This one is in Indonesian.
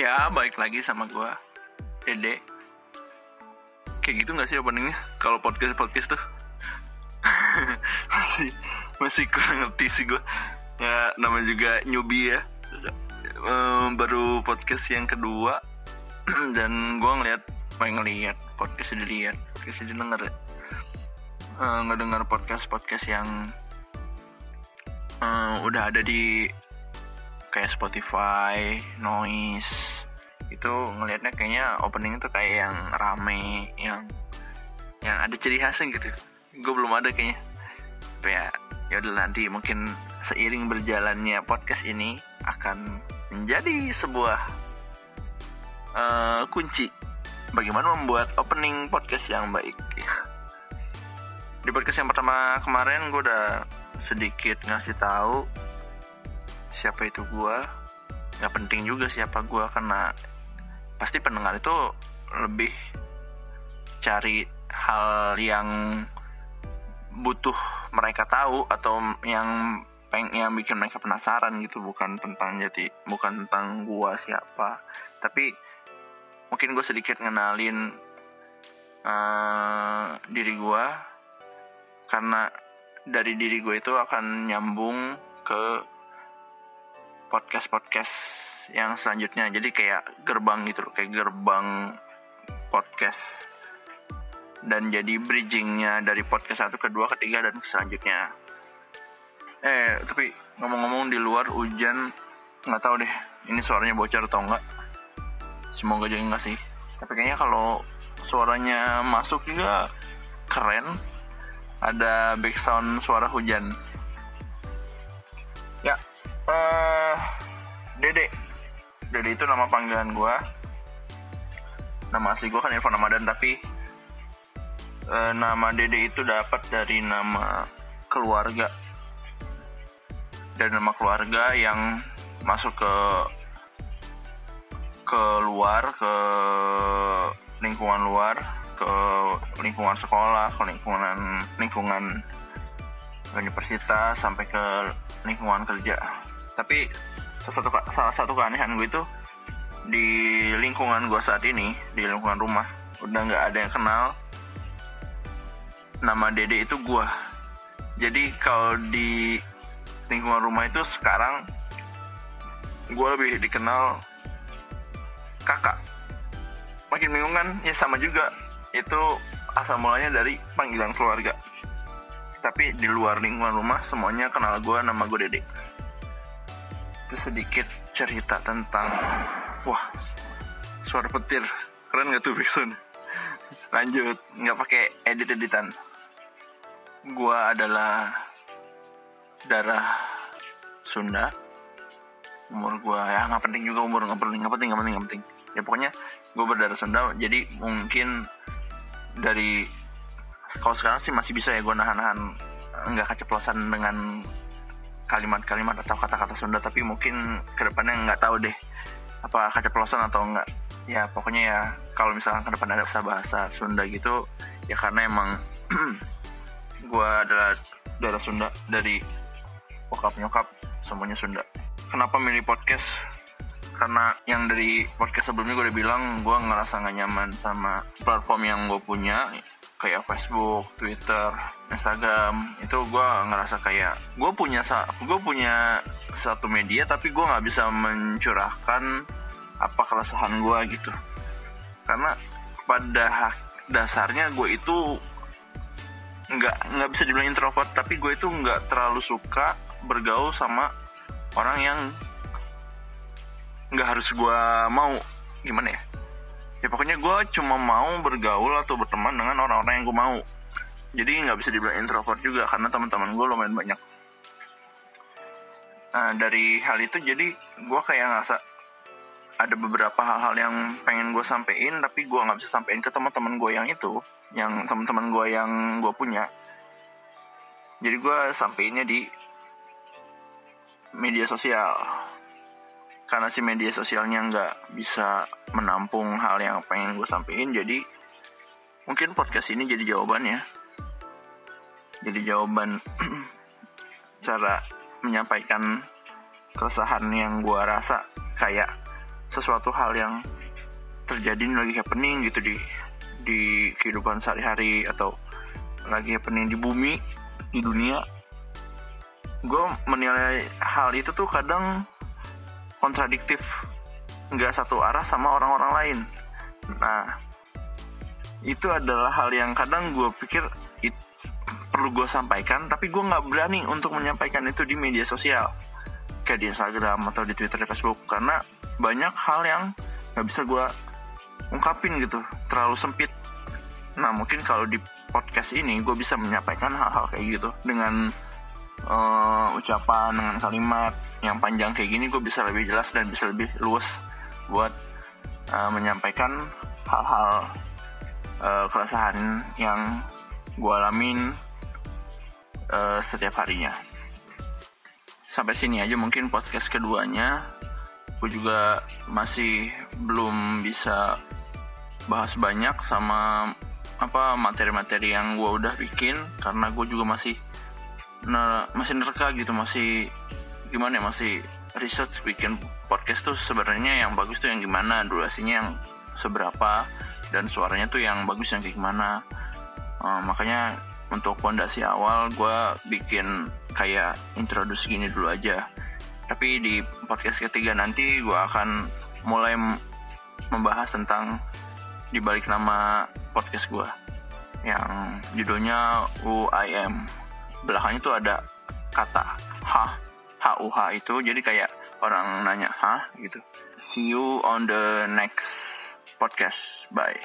Ya, balik lagi sama gua Dede. Kayak gitu gak sih openingnya? Kalau podcast-podcast tuh masih masih kurang ngerti sih gua. Ya, namanya juga newbie ya. Ehm, baru podcast yang kedua dan gua ngeliat, pengen ngeliat podcast dilihat, podcast didengar ya. Eh, ngedengar podcast-podcast yang eh, udah ada di kayak Spotify, Noise itu ngelihatnya kayaknya opening itu kayak yang rame, yang yang ada ciri khasnya gitu. Gue belum ada kayaknya. Tapi ya ya udah nanti mungkin seiring berjalannya podcast ini akan menjadi sebuah eh, kunci bagaimana membuat opening podcast yang baik. Di podcast yang pertama kemarin gue udah sedikit ngasih tahu siapa itu gua nggak penting juga siapa gua karena pasti pendengar itu lebih cari hal yang butuh mereka tahu atau yang peng yang bikin mereka penasaran gitu bukan tentang jadi bukan tentang gua siapa. Tapi mungkin gue sedikit ngenalin eh, diri gua karena dari diri gue itu akan nyambung ke podcast-podcast yang selanjutnya. Jadi kayak gerbang gitu loh kayak gerbang podcast. Dan jadi bridgingnya dari podcast satu kedua ketiga dan selanjutnya. Eh tapi ngomong-ngomong di luar hujan nggak tahu deh ini suaranya bocor atau enggak semoga jadi enggak sih. Tapi kayaknya kalau suaranya masuk juga keren. Ada background suara hujan. Ya eh Dede. Dede itu nama panggilan gue nama asli gue kan Irfan Ramadan tapi eh, nama Dede itu dapat dari nama keluarga. Dari nama keluarga yang masuk ke ke luar ke lingkungan luar ke lingkungan sekolah ke lingkungan lingkungan universitas sampai ke lingkungan kerja. Tapi salah satu salah satu keanehan gue itu di lingkungan gue saat ini di lingkungan rumah udah nggak ada yang kenal nama Dede itu gue jadi kalau di lingkungan rumah itu sekarang gue lebih dikenal kakak. Makin bingung kan? Ya sama juga. Itu asal mulanya dari panggilan keluarga. Tapi di luar lingkungan rumah semuanya kenal gue nama gue Dede itu sedikit cerita tentang wah suara petir. Keren gak tuh Bixun lanjut nggak pakai edit editan gue adalah darah Sunda. Umur gue ya nggak penting juga umur nggak penting nggak penting nggak penting nggak penting. Ya pokoknya gue berdarah Sunda jadi mungkin dari kalau sekarang sih masih bisa ya gue nahan-nahan nggak keceplosan dengan kalimat-kalimat atau kata-kata Sunda tapi mungkin ke depannya nggak tahu deh apa keceplosan atau enggak ya pokoknya ya kalau misalkan ke depan ada bahasa bahasa Sunda gitu ya karena emang gue adalah darah Sunda dari bokap nyokap semuanya Sunda. Kenapa milih podcast karena yang dari podcast sebelumnya gue udah bilang gue ngerasa gak nyaman sama platform yang gue punya kayak Facebook, Twitter, Instagram. Itu gue ngerasa kayak gue punya gue punya satu media tapi gue nggak bisa mencurahkan apa keresahan gue gitu. Karena pada dasarnya gue itu nggak nggak bisa dibilang introvert tapi gue itu nggak terlalu suka bergaul sama orang yang nggak harus gue mau. Gimana ya? Ya pokoknya gue cuma mau bergaul atau berteman dengan orang-orang yang gue mau. Jadi nggak bisa dibilang introvert juga karena teman-teman gue lumayan banyak. Nah dari hal itu jadi gue kayak ngerasa ada beberapa hal-hal yang pengen gue sampein tapi gue nggak bisa sampein ke teman-teman gue yang itu yang teman-teman gue yang gue punya. Jadi gue sampeinnya di media sosial karena si media sosialnya nggak bisa menampung hal yang pengen gue sampein jadi mungkin podcast ini jadi jawabannya jadi jawaban cara menyampaikan keresahan yang gue rasa kayak sesuatu hal yang terjadi lagi happening gitu di di kehidupan sehari-hari atau lagi happening di bumi di dunia. Gue menilai hal itu tuh kadang kontradiktif nggak satu arah sama orang-orang lain. Nah itu adalah hal yang kadang gue pikir it, perlu gue sampaikan tapi gue nggak berani untuk menyampaikan itu di media sosial kayak di Instagram atau di Twitter di Facebook karena banyak hal yang nggak bisa gue ungkapin gitu terlalu sempit. Nah mungkin kalau di podcast ini gue bisa menyampaikan hal-hal kayak gitu dengan uh, ucapan dengan kalimat yang panjang kayak gini gue bisa lebih jelas dan bisa lebih luas buat uh, menyampaikan hal-hal uh, keresahan yang gue alamin uh, setiap harinya. Sampai sini aja mungkin podcast keduanya. Gue juga masih belum bisa bahas banyak sama apa materi-materi yang gue udah bikin karena gue juga masih nah, masih nerka gitu masih gimana ya masih research bikin podcast tuh sebenarnya yang bagus tuh yang gimana durasinya yang seberapa dan suaranya tuh yang bagus yang kayak gimana. Uh, makanya untuk fondasi awal gue bikin kayak introduce gini dulu aja. Tapi di podcast ketiga nanti gue akan mulai membahas tentang dibalik nama podcast gue yang judulnya UIM belakangnya tuh ada kata H H U H itu jadi kayak orang nanya hah? gitu. See you on the next podcast. Bye